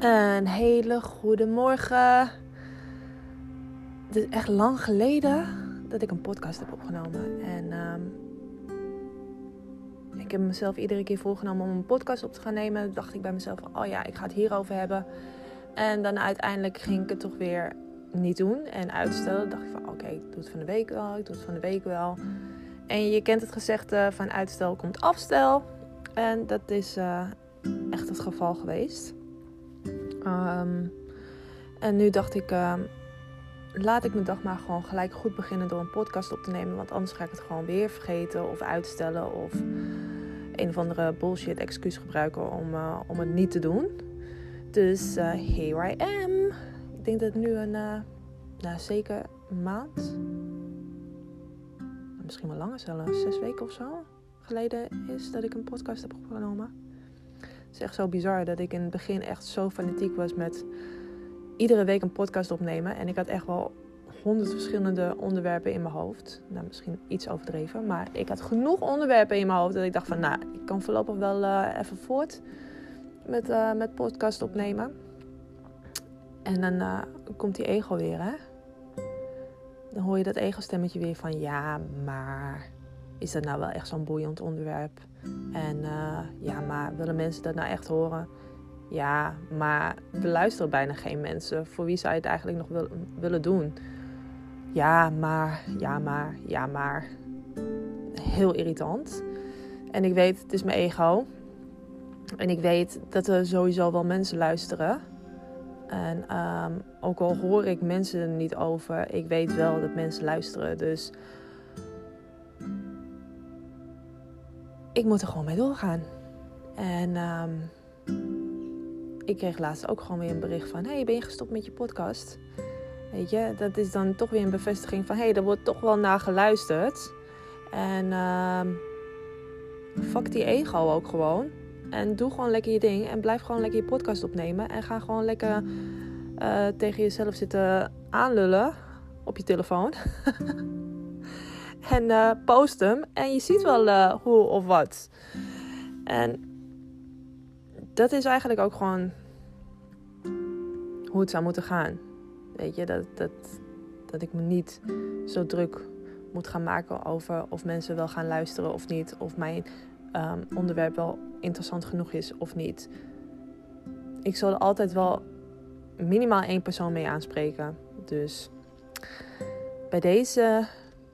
Een hele goede morgen. Het is echt lang geleden dat ik een podcast heb opgenomen. En ehm, ik heb mezelf iedere keer voorgenomen om een podcast op te gaan nemen. Toen dacht ik bij mezelf, oh ja, ik ga het hierover hebben. En dan uiteindelijk ging ik het toch weer niet doen en uitstellen. dacht ik van, oké, ik doe het van de week wel, ik doe het van de week wel. En je kent het gezegde van uitstel komt afstel. En dat is uh, echt het geval geweest. Ehm, en nu dacht ik, ehm, laat ik mijn dag maar gewoon gelijk goed beginnen door een podcast op te nemen. Want anders ga ik het gewoon weer vergeten of uitstellen of een of andere bullshit excuus gebruiken om, uh, om het niet te doen. Dus uh, here I am. Ik denk dat het nu een, uh, nou zeker maand, misschien wel langer zelfs, zes weken of zo geleden is dat ik een podcast heb opgenomen. Het is echt zo bizar dat ik in het begin echt zo fanatiek was met iedere week een podcast opnemen. En ik had echt wel honderd verschillende onderwerpen in mijn hoofd. Nou, misschien iets overdreven. Maar ik had genoeg onderwerpen in mijn hoofd dat ik dacht van... Nou, ik kan voorlopig wel uh, even voort met, uh, met podcast opnemen. En dan uh, komt die ego weer, hè. Dan hoor je dat ego-stemmetje weer van... Ja, maar is dat nou wel echt zo'n boeiend onderwerp? En uh, ja, maar willen mensen dat nou echt horen? Ja, maar er luisteren bijna geen mensen. Voor wie zou je het eigenlijk nog wil, willen doen? Ja, maar, ja, maar, ja, maar. Heel irritant. En ik weet, het is mijn ego. En ik weet dat er sowieso wel mensen luisteren. En um, ook al hoor ik mensen er niet over, ik weet wel dat mensen luisteren. Dus ik moet er gewoon mee doorgaan. En um, ik kreeg laatst ook gewoon weer een bericht van: Hey, ben je gestopt met je podcast? Weet je, dat is dan toch weer een bevestiging van: Hey, er wordt toch wel naar geluisterd. En um, fuck die ego ook gewoon. En doe gewoon lekker je ding. En blijf gewoon lekker je podcast opnemen. En ga gewoon lekker uh, tegen jezelf zitten aanlullen op je telefoon. En uh, post hem. En je ziet wel uh, hoe of wat. En dat is eigenlijk ook gewoon hoe het zou moeten gaan. Weet je, dat, dat, dat ik me niet zo druk moet gaan maken over of mensen wel gaan luisteren of niet. Of mijn um, onderwerp wel interessant genoeg is of niet. Ik zal er altijd wel minimaal één persoon mee aanspreken. Dus bij deze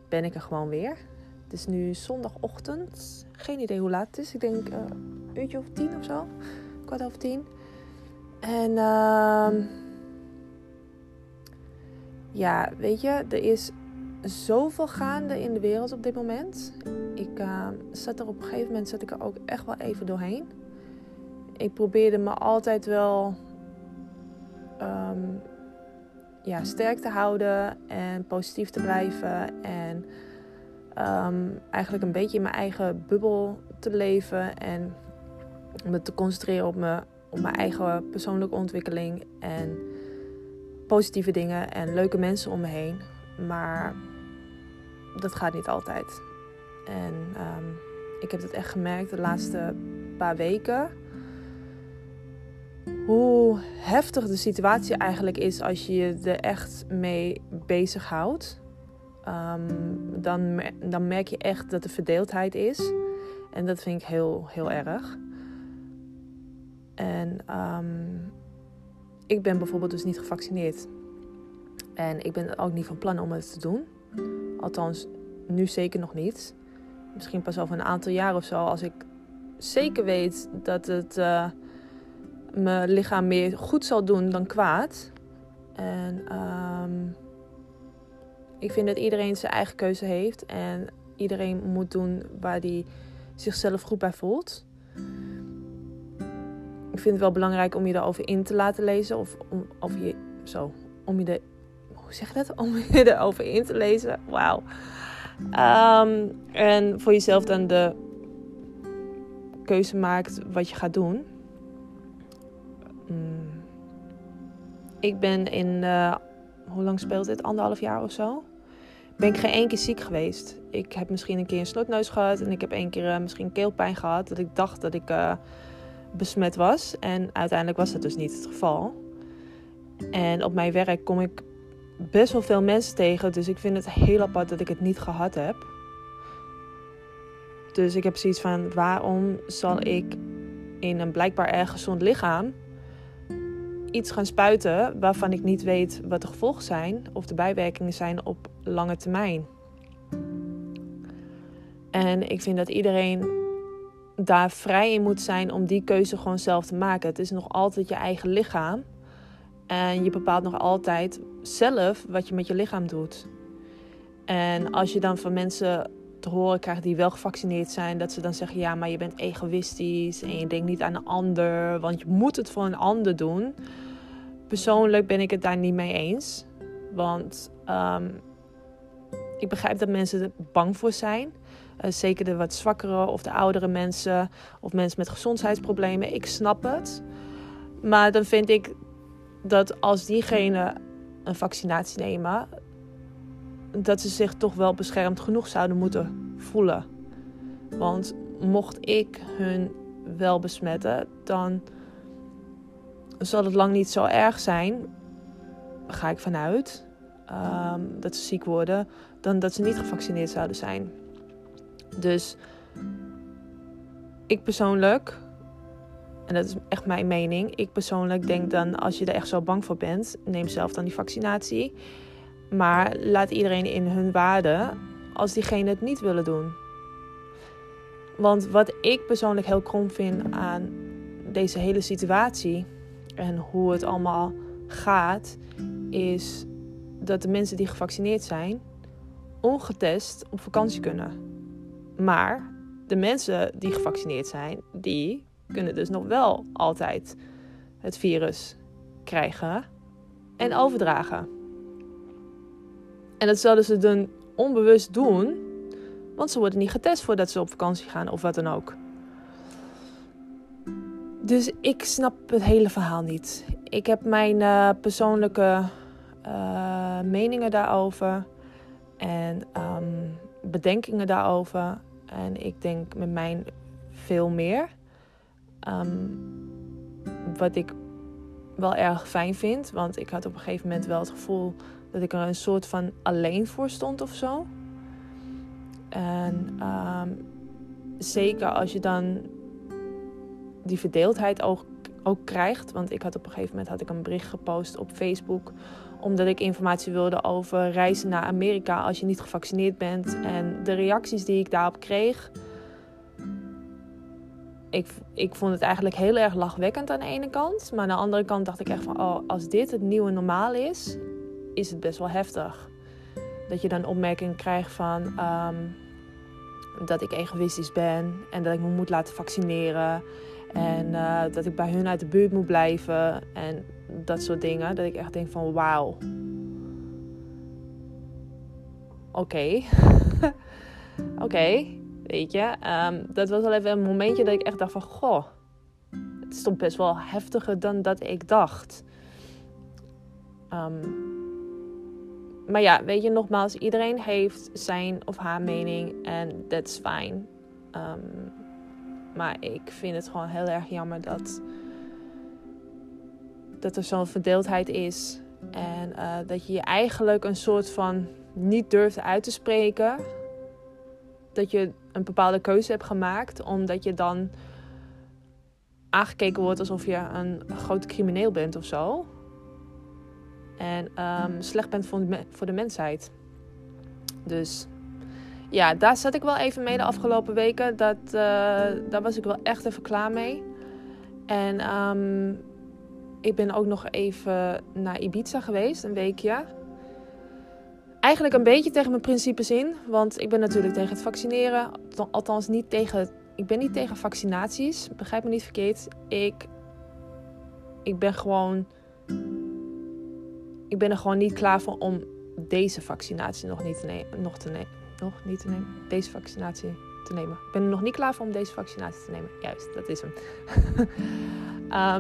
ben ik er gewoon weer. Het is nu zondagochtend. Geen idee hoe laat het is. Ik denk uh, een uurtje of tien of zo. Kwart over tien. En uh, ja, weet je, er is zoveel gaande in de wereld op dit moment. Ik uh, zat er op een gegeven moment zat ik er ook echt wel even doorheen. Ik probeerde me altijd wel um, ja, sterk te houden en positief te blijven. En um, eigenlijk een beetje in mijn eigen bubbel te leven. En me te concentreren op, me, op mijn eigen persoonlijke ontwikkeling. En positieve dingen en leuke mensen om me heen. Maar dat gaat niet altijd. En um, ik heb het echt gemerkt de laatste paar weken hoe heftig de situatie eigenlijk is als je je er echt mee bezighoudt. Um, dan, dan merk je echt dat er verdeeldheid is. En dat vind ik heel, heel erg. En um, ik ben bijvoorbeeld dus niet gevaccineerd. En ik ben ook niet van plan om het te doen. Althans, nu zeker nog niet. Misschien pas over een aantal jaar of zo, als ik zeker weet dat het. Uh, mijn lichaam meer goed zal doen dan kwaad. En um, ik vind dat iedereen zijn eigen keuze heeft. En iedereen moet doen waar hij zichzelf goed bij voelt. Ik vind het wel belangrijk om je erover in te laten lezen. Of om, of je, zo, om je er, hoe zeg je dat? Om je erover in te lezen. Wauw. Um, en voor jezelf dan de keuze maakt wat je gaat doen. Mm. Ik ben in, uh, hoe lang speelt dit? Anderhalf jaar of zo. Ben ik geen één keer ziek geweest. Ik heb misschien een keer een snotneus gehad. En ik heb één keer uh, misschien keelpijn gehad. Dat ik dacht dat ik uh, besmet was. En uiteindelijk was dat dus niet het geval. En op mijn werk kom ik best wel veel mensen tegen. Dus ik vind het heel apart dat ik het niet gehad heb. Dus ik heb zoiets van: waarom zal ik in een blijkbaar erg gezond lichaam iets gaan spuiten waarvan ik niet weet wat de gevolgen zijn of de bijwerkingen zijn op lange termijn? En ik vind dat iedereen daar vrij in moet zijn om die keuze gewoon zelf te maken. Het is nog altijd je eigen lichaam. En je bepaalt nog altijd zelf wat je met je lichaam doet. En als je dan van mensen te horen krijgt die wel gevaccineerd zijn, dat ze dan zeggen: ja, maar je bent egoïstisch en je denkt niet aan een ander, want je moet het voor een ander doen. Persoonlijk ben ik het daar niet mee eens. Want um, ik begrijp dat mensen er bang voor zijn. Uh, zeker de wat zwakkere of de oudere mensen of mensen met gezondheidsproblemen. Ik snap het. Maar dan vind ik dat als diegene een vaccinatie nemen, dat ze zich toch wel beschermd genoeg zouden moeten voelen. Want mocht ik hun wel besmetten, dan zal het lang niet zo erg zijn, ga ik vanuit, um, dat ze ziek worden, dan dat ze niet gevaccineerd zouden zijn. Dus ik persoonlijk, en dat is echt mijn mening, ik persoonlijk denk dan als je er echt zo bang voor bent, neem zelf dan die vaccinatie. Maar laat iedereen in hun waarde als diegenen het niet willen doen. Want wat ik persoonlijk heel krom vind aan deze hele situatie en hoe het allemaal gaat, is dat de mensen die gevaccineerd zijn ongetest op vakantie kunnen. Maar de mensen die gevaccineerd zijn, die kunnen dus nog wel altijd het virus krijgen en overdragen. En dat zouden ze dan onbewust doen, want ze worden niet getest voordat ze op vakantie gaan of wat dan ook. Dus ik snap het hele verhaal niet. Ik heb mijn uh, persoonlijke uh, meningen daarover en um, bedenkingen daarover. En ik denk met mij veel meer. Um, wat ik wel erg fijn vind, want ik had op een gegeven moment wel het gevoel dat ik er een soort van alleen voor stond of zo. En um, zeker als je dan die verdeeldheid ook, ook krijgt. Want ik had op een gegeven moment had ik een bericht gepost op Facebook. Omdat ik informatie wilde over reizen naar Amerika als je niet gevaccineerd bent. En de reacties die ik daarop kreeg. Ik, ik vond het eigenlijk heel erg lachwekkend aan de ene kant. Maar aan de andere kant dacht ik echt van... Oh, als dit het nieuwe normaal is, is het best wel heftig. Dat je dan opmerkingen krijgt van... Um, dat ik egoïstisch ben en dat ik me moet laten vaccineren. En uh, dat ik bij hun uit de buurt moet blijven. En dat soort dingen. Dat ik echt denk van wauw. Oké. Oké. Weet je. Um, dat was wel even een momentje dat ik echt dacht van goh. Het is toch best wel heftiger dan dat ik dacht. Um, maar ja, weet je, nogmaals, iedereen heeft zijn of haar mening en that's fine. Um, maar ik vind het gewoon heel erg jammer dat, dat er zo'n verdeeldheid is. En uh, dat je je eigenlijk een soort van niet durft uit te spreken. Dat je een bepaalde keuze hebt gemaakt, omdat je dan aangekeken wordt alsof je een groot crimineel bent of zo. En um, slecht bent voor de mensheid. Dus ja, daar zat ik wel even mee de afgelopen weken. Dat, uh, daar was ik wel echt even klaar mee. En um, ik ben ook nog even naar Ibiza geweest, een weekje. Eigenlijk een beetje tegen mijn principes in. Want ik ben natuurlijk tegen het vaccineren. Althans, niet tegen, ik ben niet tegen vaccinaties. Begrijp me niet verkeerd. Ik, ik ben gewoon. Ik ben er gewoon niet klaar voor om deze vaccinatie nog niet. Nog te nemen nog niet te nemen. Deze vaccinatie te nemen. Ik ben er nog niet klaar voor om deze vaccinatie te nemen. Juist, dat is hem.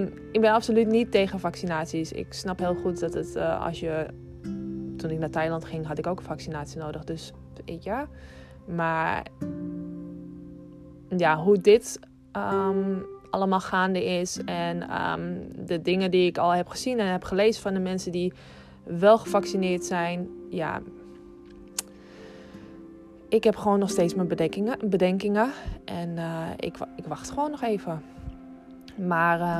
um, ik ben absoluut niet tegen vaccinaties. Ik snap heel goed dat het uh, als je. Toen ik naar Thailand ging, had ik ook een vaccinatie nodig. Dus weet Maar ja, hoe dit um, allemaal gaande is. En ehm, de dingen die ik al heb gezien en heb gelezen van de mensen die wel gevaccineerd zijn. Ja, ik heb gewoon nog steeds mijn bedenkingen. bedenkingen en uh, ik, ik wacht gewoon nog even. Maar uh,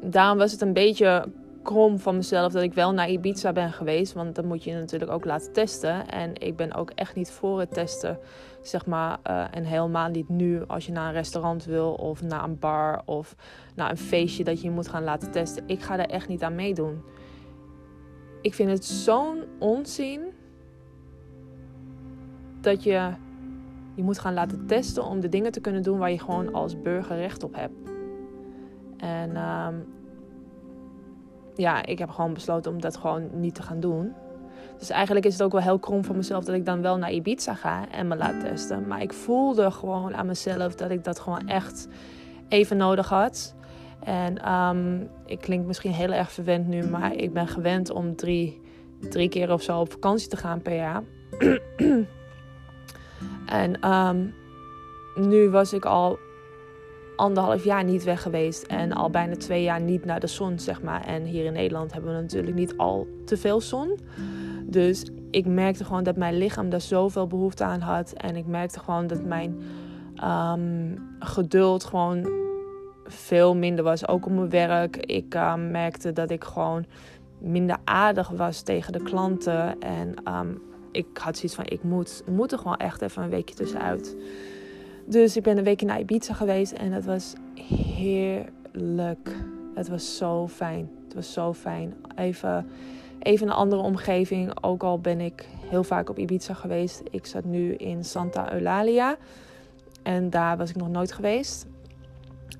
daarom was het een beetje krom van mezelf dat ik wel naar Ibiza ben geweest. Want dan moet je natuurlijk ook laten testen. En ik ben ook echt niet voor het testen, zeg maar. Uh, en helemaal niet nu als je naar een restaurant wil of naar een bar of naar een feestje dat je moet gaan laten testen. Ik ga daar echt niet aan meedoen. Ik vind het zo'n onzin dat je je moet gaan laten testen om de dingen te kunnen doen waar je gewoon als burger recht op hebt. En um, ja, ik heb gewoon besloten om dat gewoon niet te gaan doen. Dus eigenlijk is het ook wel heel krom voor mezelf dat ik dan wel naar Ibiza ga en me laat testen. Maar ik voelde gewoon aan mezelf dat ik dat gewoon echt even nodig had. En um, ik klink misschien heel erg verwend nu, maar ik ben gewend om drie, drie keer of zo op vakantie te gaan per jaar. en um, nu was ik al anderhalf jaar niet weg geweest en al bijna twee jaar niet naar de zon, zeg maar. En hier in Nederland hebben we natuurlijk niet al te veel zon. Dus ik merkte gewoon dat mijn lichaam daar zoveel behoefte aan had. En ik merkte gewoon dat mijn um, geduld gewoon veel minder was. Ook op mijn werk. Ik um, merkte dat ik gewoon minder aardig was tegen de klanten. En um, ik had zoiets van: ik moet, moet er gewoon echt even een weekje tussenuit. Dus ik ben een weekje naar Ibiza geweest en het was heerlijk. Het was zo fijn. Het was zo fijn. Even, even een andere omgeving. Ook al ben ik heel vaak op Ibiza geweest. Ik zat nu in Santa Eulalia. En daar was ik nog nooit geweest.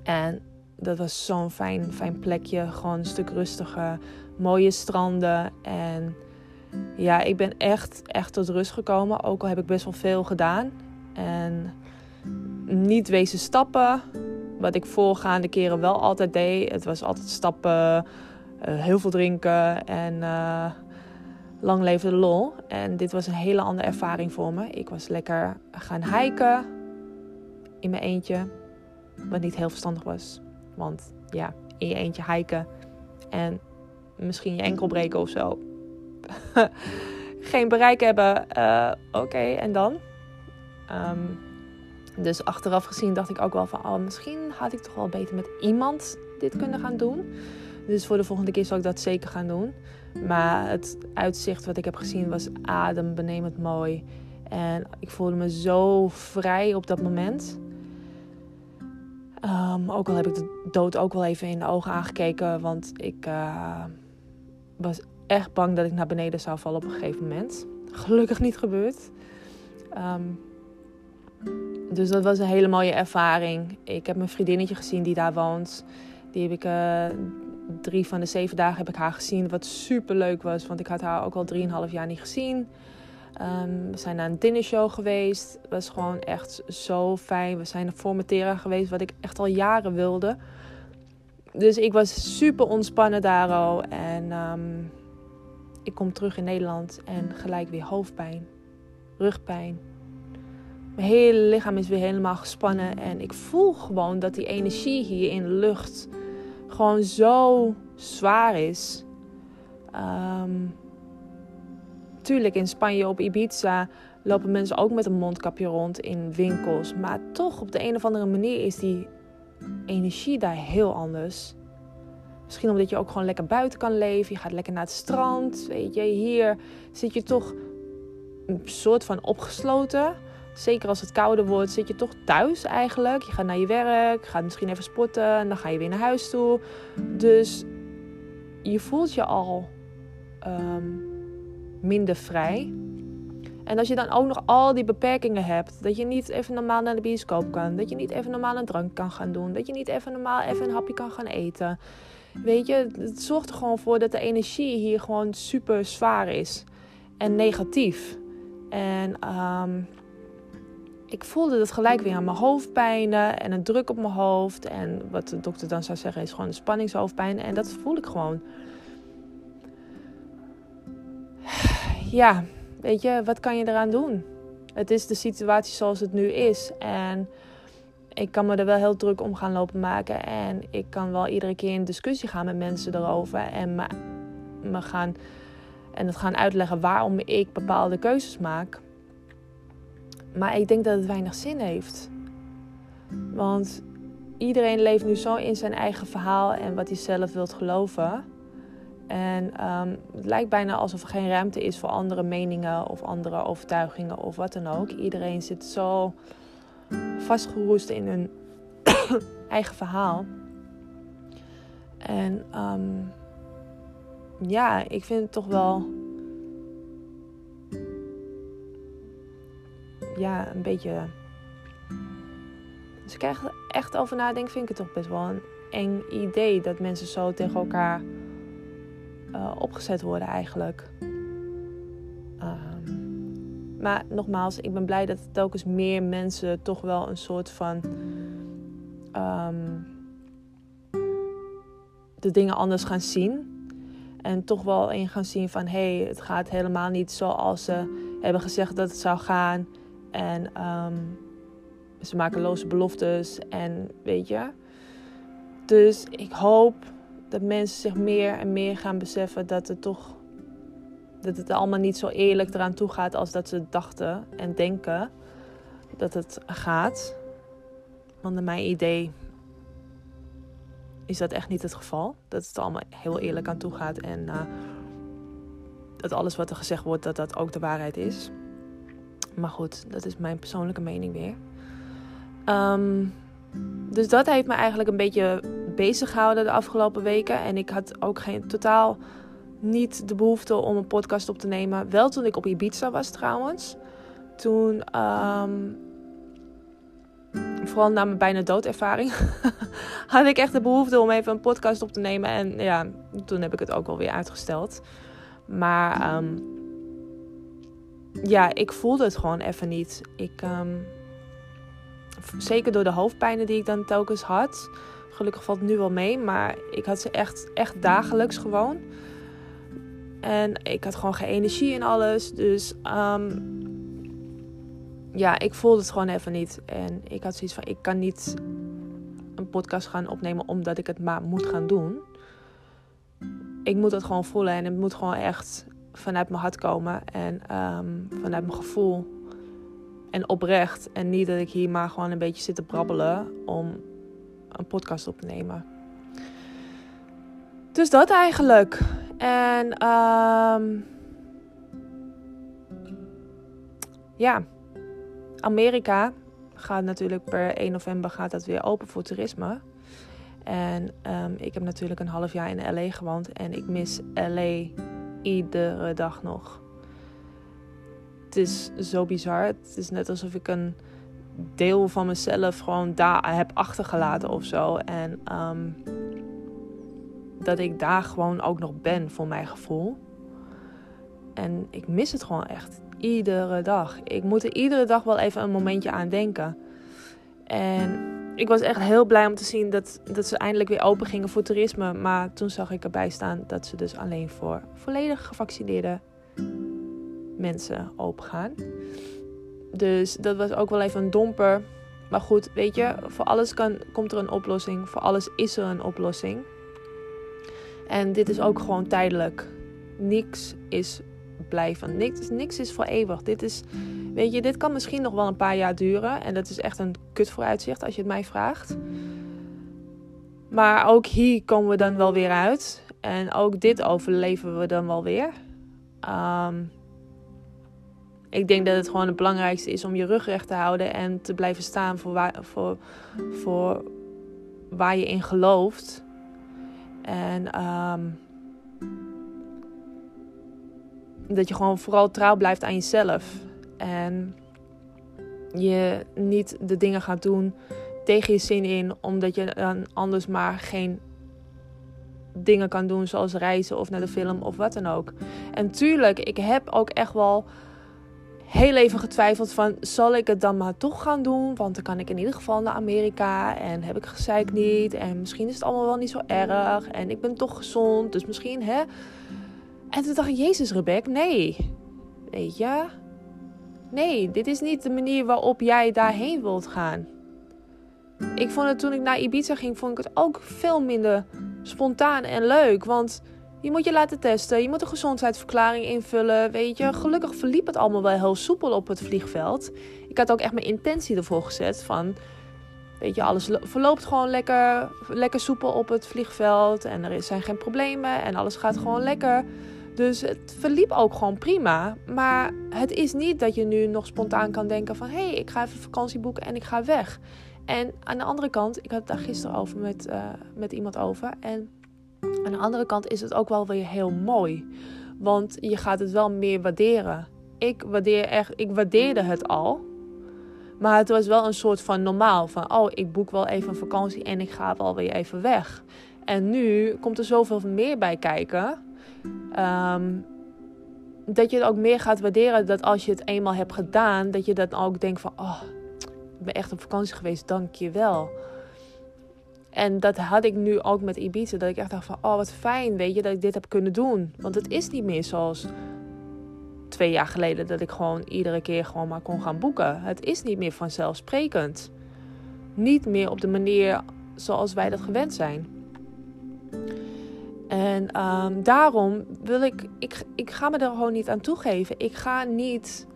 En dat was zo'n fijn, fijn plekje. Gewoon een stuk rustiger. Mooie stranden. En ja, ik ben echt, echt tot rust gekomen. Ook al heb ik best wel veel gedaan. En niet wezen stappen. Wat ik voorgaande keren wel altijd deed. Het was altijd stappen, uh, heel veel drinken en uh, lang leven de lol. En dit was een hele andere ervaring voor me. Ik was lekker gaan hiken in mijn eentje. Wat niet heel verstandig was. Want ja, in je eentje hiken en misschien je enkel breken of zo. Geen bereik hebben. Uh, Oké, en dan? Um, dus achteraf gezien dacht ik ook wel van, oh, misschien had ik toch wel beter met iemand dit kunnen gaan doen. Dus voor de volgende keer zal ik dat zeker gaan doen. Maar het uitzicht wat ik heb gezien was adembenemend mooi. En ik voelde me zo vrij op dat moment. Um, ook al heb ik de dood ook wel even in de ogen aangekeken. Want ik uh, was echt bang dat ik naar beneden zou vallen op een gegeven moment. Gelukkig niet gebeurd. Um, dus dat was een hele mooie ervaring. Ik heb mijn vriendinnetje gezien die daar woont. Die heb ik uh, drie van de zeven dagen heb ik haar gezien. Wat super leuk was, want ik had haar ook al drieënhalf jaar niet gezien. Um, we zijn naar een dinnershow geweest. Het was gewoon echt zo fijn. We zijn naar Formatera geweest, wat ik echt al jaren wilde. Dus ik was super ontspannen daar al. En um, ik kom terug in Nederland en gelijk weer hoofdpijn, rugpijn, mijn hele lichaam is weer helemaal gespannen. En ik voel gewoon dat die energie hier in de lucht gewoon zo zwaar is. Um, tuurlijk, in Spanje op Ibiza lopen mensen ook met een mondkapje rond in winkels. Maar toch op de een of andere manier is die energie daar heel anders. Misschien omdat je ook gewoon lekker buiten kan leven. Je gaat lekker naar het strand. Weet je, hier zit je toch een soort van opgesloten. Zeker als het kouder wordt, zit je toch thuis eigenlijk. Je gaat naar je werk, gaat misschien even sporten en dan ga je weer naar huis toe. Dus je voelt je al um, minder vrij. En als je dan ook nog al die beperkingen hebt, dat je niet even normaal naar de bioscoop kan, dat je niet even normaal een drank kan gaan doen, dat je niet even normaal even een hapje kan gaan eten. Weet je, het zorgt er gewoon voor dat de energie hier gewoon super zwaar is en negatief. En um, ik voelde dat gelijk weer aan mijn hoofdpijnen en een druk op mijn hoofd. En wat de dokter dan zou zeggen is gewoon spanningshoofdpijn. En dat voel ik gewoon. Ja, weet je, wat kan je eraan doen? Het is de situatie zoals het nu is. En ik kan me er wel heel druk om gaan lopen maken. En ik kan wel iedere keer in discussie gaan met mensen erover. En me, gaan, en het gaan uitleggen waarom ik bepaalde keuzes maak. Maar ik denk dat het weinig zin heeft. Want iedereen leeft nu zo in zijn eigen verhaal en wat hij zelf wilt geloven. En um, het lijkt bijna alsof er geen ruimte is voor andere meningen of andere overtuigingen of wat dan ook. Iedereen zit zo vastgeroest in hun eigen verhaal. En um, ja, ik vind het toch wel. Ja, een beetje. Als ik er echt over nadenk, vind ik het toch best wel een eng idee dat mensen zo tegen elkaar uh, opgezet worden, eigenlijk. Maar nogmaals, ik ben blij dat telkens meer mensen toch wel een soort van. Um, de dingen anders gaan zien. En toch wel in gaan zien van hé, hey, het gaat helemaal niet zoals ze hebben gezegd dat het zou gaan. En um, ze maken loze beloftes en weet je. Dus ik hoop dat mensen zich meer en meer gaan beseffen dat het toch dat het allemaal niet zo eerlijk eraan toe gaat als dat ze dachten en denken dat het gaat. Want naar mijn idee is dat echt niet het geval. Dat het allemaal heel eerlijk aan toe gaat en uh, dat alles wat er gezegd wordt, dat dat ook de waarheid is. Maar goed, dat is mijn persoonlijke mening weer. Um, dus dat heeft me eigenlijk een beetje bezig gehouden de afgelopen weken. En ik had ook geen totaal niet de behoefte om een podcast op te nemen. Wel toen ik op Ibiza was trouwens. Toen, um, vooral na mijn bijna doodervaring, had ik echt de behoefte om even een podcast op te nemen. En ja, toen heb ik het ook wel weer uitgesteld. Maar um, ja, ik voelde het gewoon even niet. Ik, um, zeker door de hoofdpijnen die ik dan telkens had. Gelukkig valt het nu wel mee, maar ik had ze echt, echt dagelijks gewoon. En ik had gewoon geen energie in alles. Dus um, ja, ik voelde het gewoon even niet. En ik had zoiets van: ik kan niet een podcast gaan opnemen omdat ik het maar moet gaan doen. Ik moet het gewoon voelen en het moet gewoon echt vanuit mijn hart komen en um, vanuit mijn gevoel en oprecht. En niet dat ik hier maar gewoon een beetje zit te brabbelen om een podcast op te nemen. Dus dat eigenlijk. En um, ja, Amerika gaat natuurlijk per 1 november gaat dat weer open voor toerisme. En um, ik heb natuurlijk een half jaar in LA gewoond en ik mis LA iedere dag nog. Het is zo bizar. Het is net alsof ik een deel van mezelf gewoon daar heb achtergelaten of zo. En um, dat ik daar gewoon ook nog ben voor mijn gevoel. En ik mis het gewoon echt. Iedere dag. Ik moet er iedere dag wel even een momentje aan denken. En ik was echt heel blij om te zien dat, dat ze eindelijk weer open gingen voor toerisme. Maar toen zag ik erbij staan dat ze dus alleen voor volledig gevaccineerde mensen open gaan. Dus dat was ook wel even een domper. Maar goed, weet je, voor alles kan, komt er een oplossing. Voor alles is er een oplossing. En dit is ook gewoon tijdelijk. Niks is blijven. Niks, niks is voor eeuwig. Dit is, weet je, dit kan misschien nog wel een paar jaar duren. En dat is echt een kut vooruitzicht als je het mij vraagt. Maar ook hier komen we dan wel weer uit. En ook dit overleven we dan wel weer. Um, ik denk dat het gewoon het belangrijkste is om je rug recht te houden en te blijven staan voor waar, voor, voor waar je in gelooft. En um, dat je gewoon vooral trouw blijft aan jezelf. En je niet de dingen gaat doen tegen je zin in, omdat je dan anders maar geen dingen kan doen, zoals reizen of naar de film of wat dan ook. En tuurlijk, ik heb ook echt wel heel even getwijfeld van, zal ik het dan maar toch gaan doen? Want dan kan ik in ieder geval naar Amerika en heb ik gezeik niet. En misschien is het allemaal wel niet zo erg. En ik ben toch gezond, dus misschien, hè? En toen dacht ik, Jezus Rebek, nee. Weet je? Nee, dit is niet de manier waarop jij daarheen wilt gaan. ik vond het toen ik naar Ibiza ging, vond ik het ook veel minder spontaan en leuk. Want je moet je laten testen, je moet een gezondheidsverklaring invullen. Weet je, gelukkig verliep het allemaal wel heel soepel op het vliegveld. Ik had ook echt mijn intentie ervoor gezet van. Weet je, alles verloopt gewoon lekker, lekker soepel op het vliegveld. En er zijn geen problemen en alles gaat gewoon lekker. Dus het verliep ook gewoon prima. Maar het is niet dat je nu nog spontaan kan denken van... hé, hey, ik ga even vakantie boeken en ik ga weg. En aan de andere kant, ik had het daar gisteren over met, uh, met iemand over. En aan de andere kant is het ook wel weer heel mooi. Want je gaat het wel meer waarderen. Ik, waardeer echt, ik waardeerde het al. Maar het was wel een soort van normaal. Van, oh, ik boek wel even een vakantie en ik ga wel weer even weg. En nu komt er zoveel meer bij kijken. Ehm, dat je het ook meer gaat waarderen. Dat als je het eenmaal hebt gedaan, dat je dan ook denkt van... Oh, ik ben echt op vakantie geweest, dank je wel. En dat had ik nu ook met Ibiza. Dat ik echt dacht van, oh wat fijn, weet je, dat ik dit heb kunnen doen. Want het is niet meer zoals twee jaar geleden dat ik gewoon iedere keer gewoon maar kon gaan boeken. Het is niet meer vanzelfsprekend. Niet meer op de manier zoals wij dat gewend zijn. En ehm, daarom wil ik, ik, ik ga me er gewoon niet aan toegeven. Ik ga niet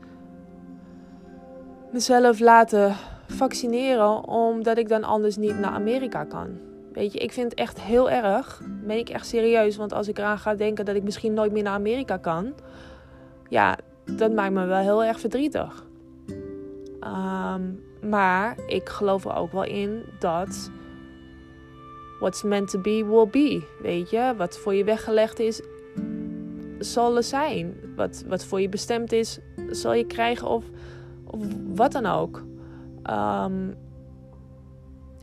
mezelf laten vaccineren omdat ik dan anders niet naar Amerika kan. Weet je, ik vind het echt heel erg. Ben ik echt serieus, want als ik eraan ga denken dat ik misschien nooit meer naar Amerika kan, ja, dat maakt me wel heel erg verdrietig. Ehm, maar ik geloof er ook wel in dat what's meant to be will be. Weet je, wat voor je weggelegd is, zal er zijn. Wat, wat voor je bestemd is, zal je krijgen of, of wat dan ook. Ehm,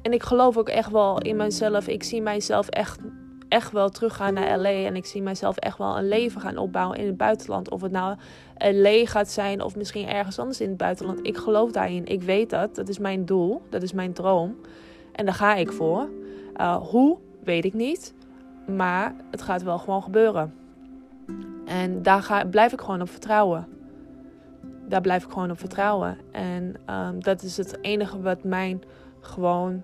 en ik geloof ook echt wel in mezelf. Ik zie mijzelf echt, echt wel teruggaan naar LA. En ik zie mijzelf echt wel een leven gaan opbouwen in het buitenland. Of het nou LA gaat zijn of misschien ergens anders in het buitenland. Ik geloof daarin. Ik weet dat. Dat is mijn doel. Dat is mijn droom. En daar ga ik voor. Uh, hoe, weet ik niet. Maar het gaat wel gewoon gebeuren. En daar ga, blijf ik gewoon op vertrouwen daar blijf ik gewoon op vertrouwen. En um, dat is het enige wat mij gewoon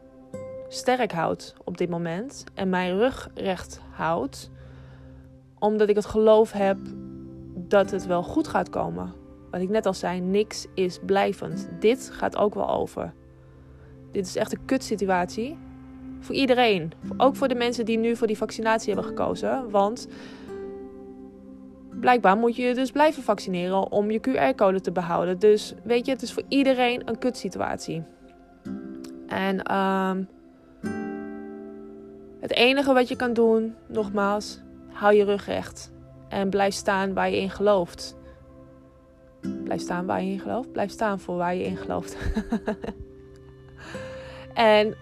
sterk houdt op dit moment. En mijn rug recht houdt. Omdat ik het geloof heb dat het wel goed gaat komen. Wat ik net al zei, niks is blijvend. Dit gaat ook wel over. Dit is echt een kutsituatie. Voor iedereen. Ook voor de mensen die nu voor die vaccinatie hebben gekozen. Want blijkbaar moet je je dus blijven vaccineren om je QR-code te behouden. Dus weet je, het is voor iedereen een kutsituatie. En um, het enige wat je kan doen, nogmaals, hou je rug recht. En blijf staan waar je in gelooft. Blijf staan waar je in gelooft. Blijf staan voor waar je in gelooft. en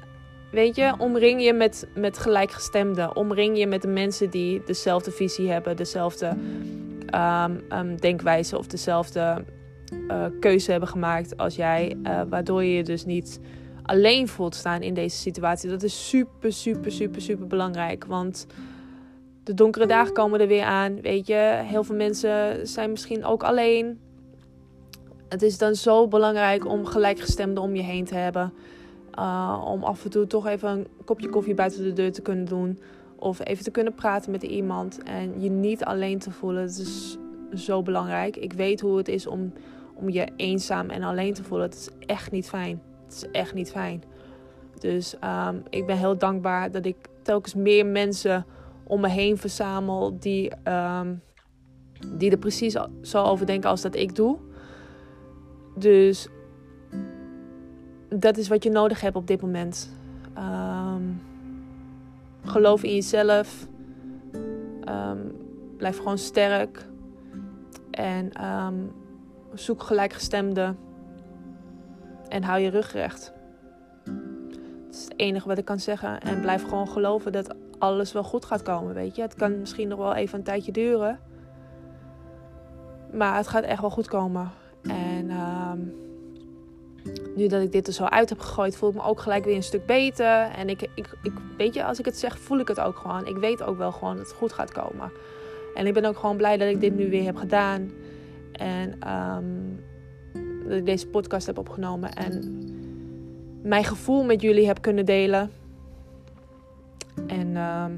weet je, omring je met, met gelijkgestemden. Omring je met de mensen die dezelfde visie hebben, dezelfde um, denkwijze of dezelfde uh, keuze hebben gemaakt als jij. Uh, waardoor je je dus niet alleen voelt staan in deze situatie. Dat is super, super, super, super belangrijk. Want de donkere dagen komen er weer aan. Weet je, heel veel mensen zijn misschien ook alleen. Het is dan zo belangrijk om gelijkgestemden om je heen te hebben. Uh, om af en toe toch even een kopje koffie buiten de deur te kunnen doen. Of even te kunnen praten met iemand en je niet alleen te voelen. Dat is zo belangrijk. Ik weet hoe het is om, om je eenzaam en alleen te voelen. Het is echt niet fijn. Het is echt niet fijn. Dus um, ik ben heel dankbaar dat ik telkens meer mensen om me heen verzamel die, um, die er precies zo over denken als dat ik doe. Dus dat is wat je nodig hebt op dit moment. Um, Geloof in jezelf. Um, blijf gewoon sterk. En um, zoek gelijkgestemden. En hou je rug recht. Dat is het enige wat ik kan zeggen. En blijf gewoon geloven dat alles wel goed gaat komen. Weet je, het kan misschien nog wel even een tijdje duren. Maar het gaat echt wel goed komen. En um, nu dat ik dit er zo uit heb gegooid, voel ik me ook gelijk weer een stuk beter. En ik, ik, ik, weet je, als ik het zeg, voel ik het ook gewoon. Ik weet ook wel gewoon dat het goed gaat komen. En ik ben ook gewoon blij dat ik dit nu weer heb gedaan. En um, dat ik deze podcast heb opgenomen. En mijn gevoel met jullie heb kunnen delen. En ehm,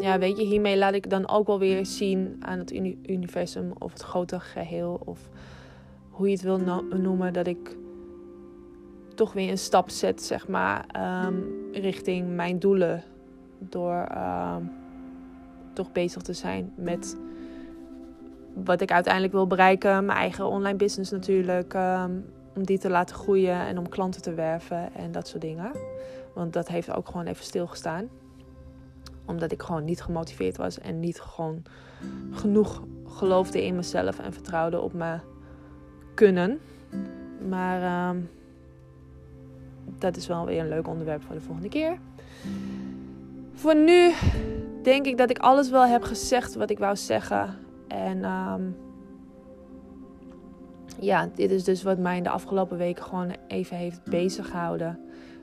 ja, weet je, hiermee laat ik dan ook wel weer zien aan het universum of het grote geheel of hoe je het wil noemen, dat ik toch weer een stap zet, zeg maar, ehm, richting mijn doelen. Door ehm, toch bezig te zijn met wat ik uiteindelijk wil bereiken. Mijn eigen online business natuurlijk. Ehm, om die te laten groeien en om klanten te werven en dat soort dingen. Want dat heeft ook gewoon even stilgestaan. Omdat ik gewoon niet gemotiveerd was en niet gewoon genoeg geloofde in mezelf en vertrouwde op me kunnen. Maar dat is wel weer een leuk onderwerp voor de volgende keer. Voor nu denk ik dat ik alles wel heb gezegd wat ik wou zeggen. En um, ja, dit is dus wat mij in de afgelopen weken gewoon even heeft bezig gehouden.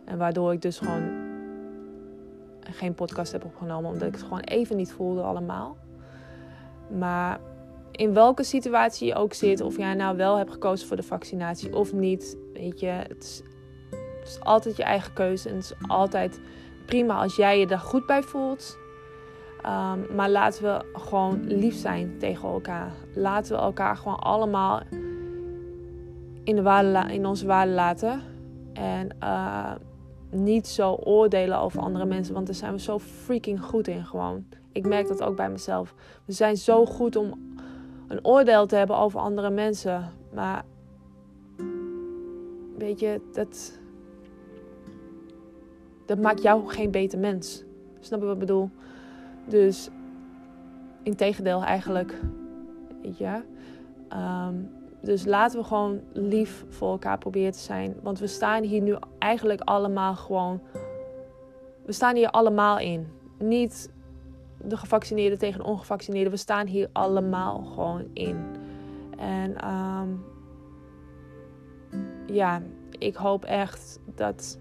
En waardoor ik dus gewoon geen podcast heb opgenomen. Omdat ik het gewoon even niet voelde allemaal. Maar in welke situatie je ook zit, of jij nou wel hebt gekozen voor de vaccinatie of niet, weet je, het is altijd je eigen keuze en het is altijd prima als jij je er goed bij voelt. Um, maar laten we gewoon lief zijn tegen elkaar. Laten we elkaar gewoon allemaal in, de waarde, in onze waarde laten. En uh, niet zo oordelen over andere mensen. Want daar zijn we zo freaking goed in gewoon. Ik merk dat ook bij mezelf. We zijn zo goed om een oordeel te hebben over andere mensen. Maar weet je, dat, dat maakt jou geen beter mens. Snap je wat ik bedoel? Dus, integendeel eigenlijk. Weet je? Ehm, dus laten we gewoon lief voor elkaar proberen te zijn. Want we staan hier nu eigenlijk allemaal gewoon. We staan hier allemaal in. Niet de gevaccineerden tegen de ongevaccineerden. We staan hier allemaal gewoon in. En um, ja, ik hoop echt dat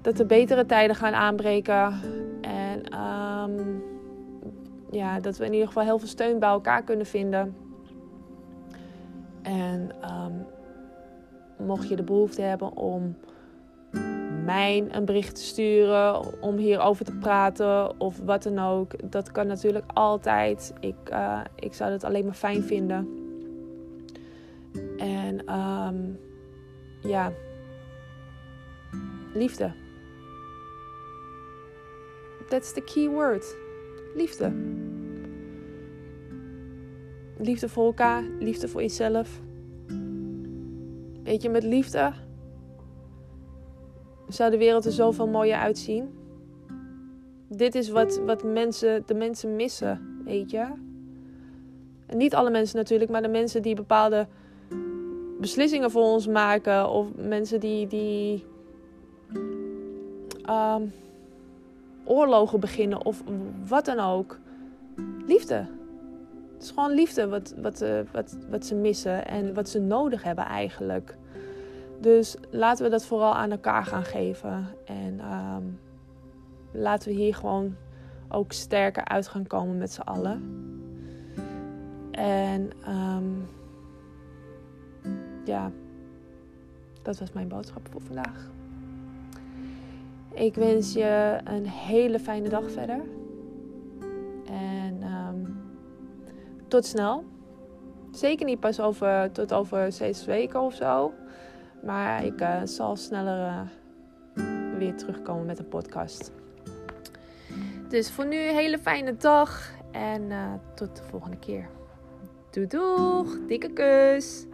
dat er betere tijden gaan aanbreken. En ehm, ja, dat we in ieder geval heel veel steun bij elkaar kunnen vinden. En um, mocht je de behoefte hebben om mij een bericht te sturen, om hierover te praten of wat dan ook, dat kan natuurlijk altijd. Ik, uh, ik zou het alleen maar fijn vinden. En um, ja, liefde. That's the key word. Liefde. Liefde voor elkaar, liefde voor jezelf. Weet je, met liefde zou de wereld er zoveel mooier uitzien. Dit is wat, wat mensen, de mensen missen, weet je. En niet alle mensen natuurlijk, maar de mensen die bepaalde beslissingen voor ons maken. Of mensen die, die um, oorlogen beginnen of wat dan ook. Liefde. Het is gewoon liefde wat, wat, uh, wat, wat ze missen en wat ze nodig hebben eigenlijk. Dus laten we dat vooral aan elkaar gaan geven. En um, laten we hier gewoon ook sterker uit gaan komen met z'n allen. En um, ja, dat was mijn boodschap voor vandaag. Ik wens je een hele fijne dag verder. En um, tot snel. Zeker niet pas over, tot over zes weken of zo. Maar ik uh, zal sneller uh, weer terugkomen met een podcast. Dus voor nu een hele fijne dag. En uh, tot de volgende keer. Doei doeg. Dikke kus.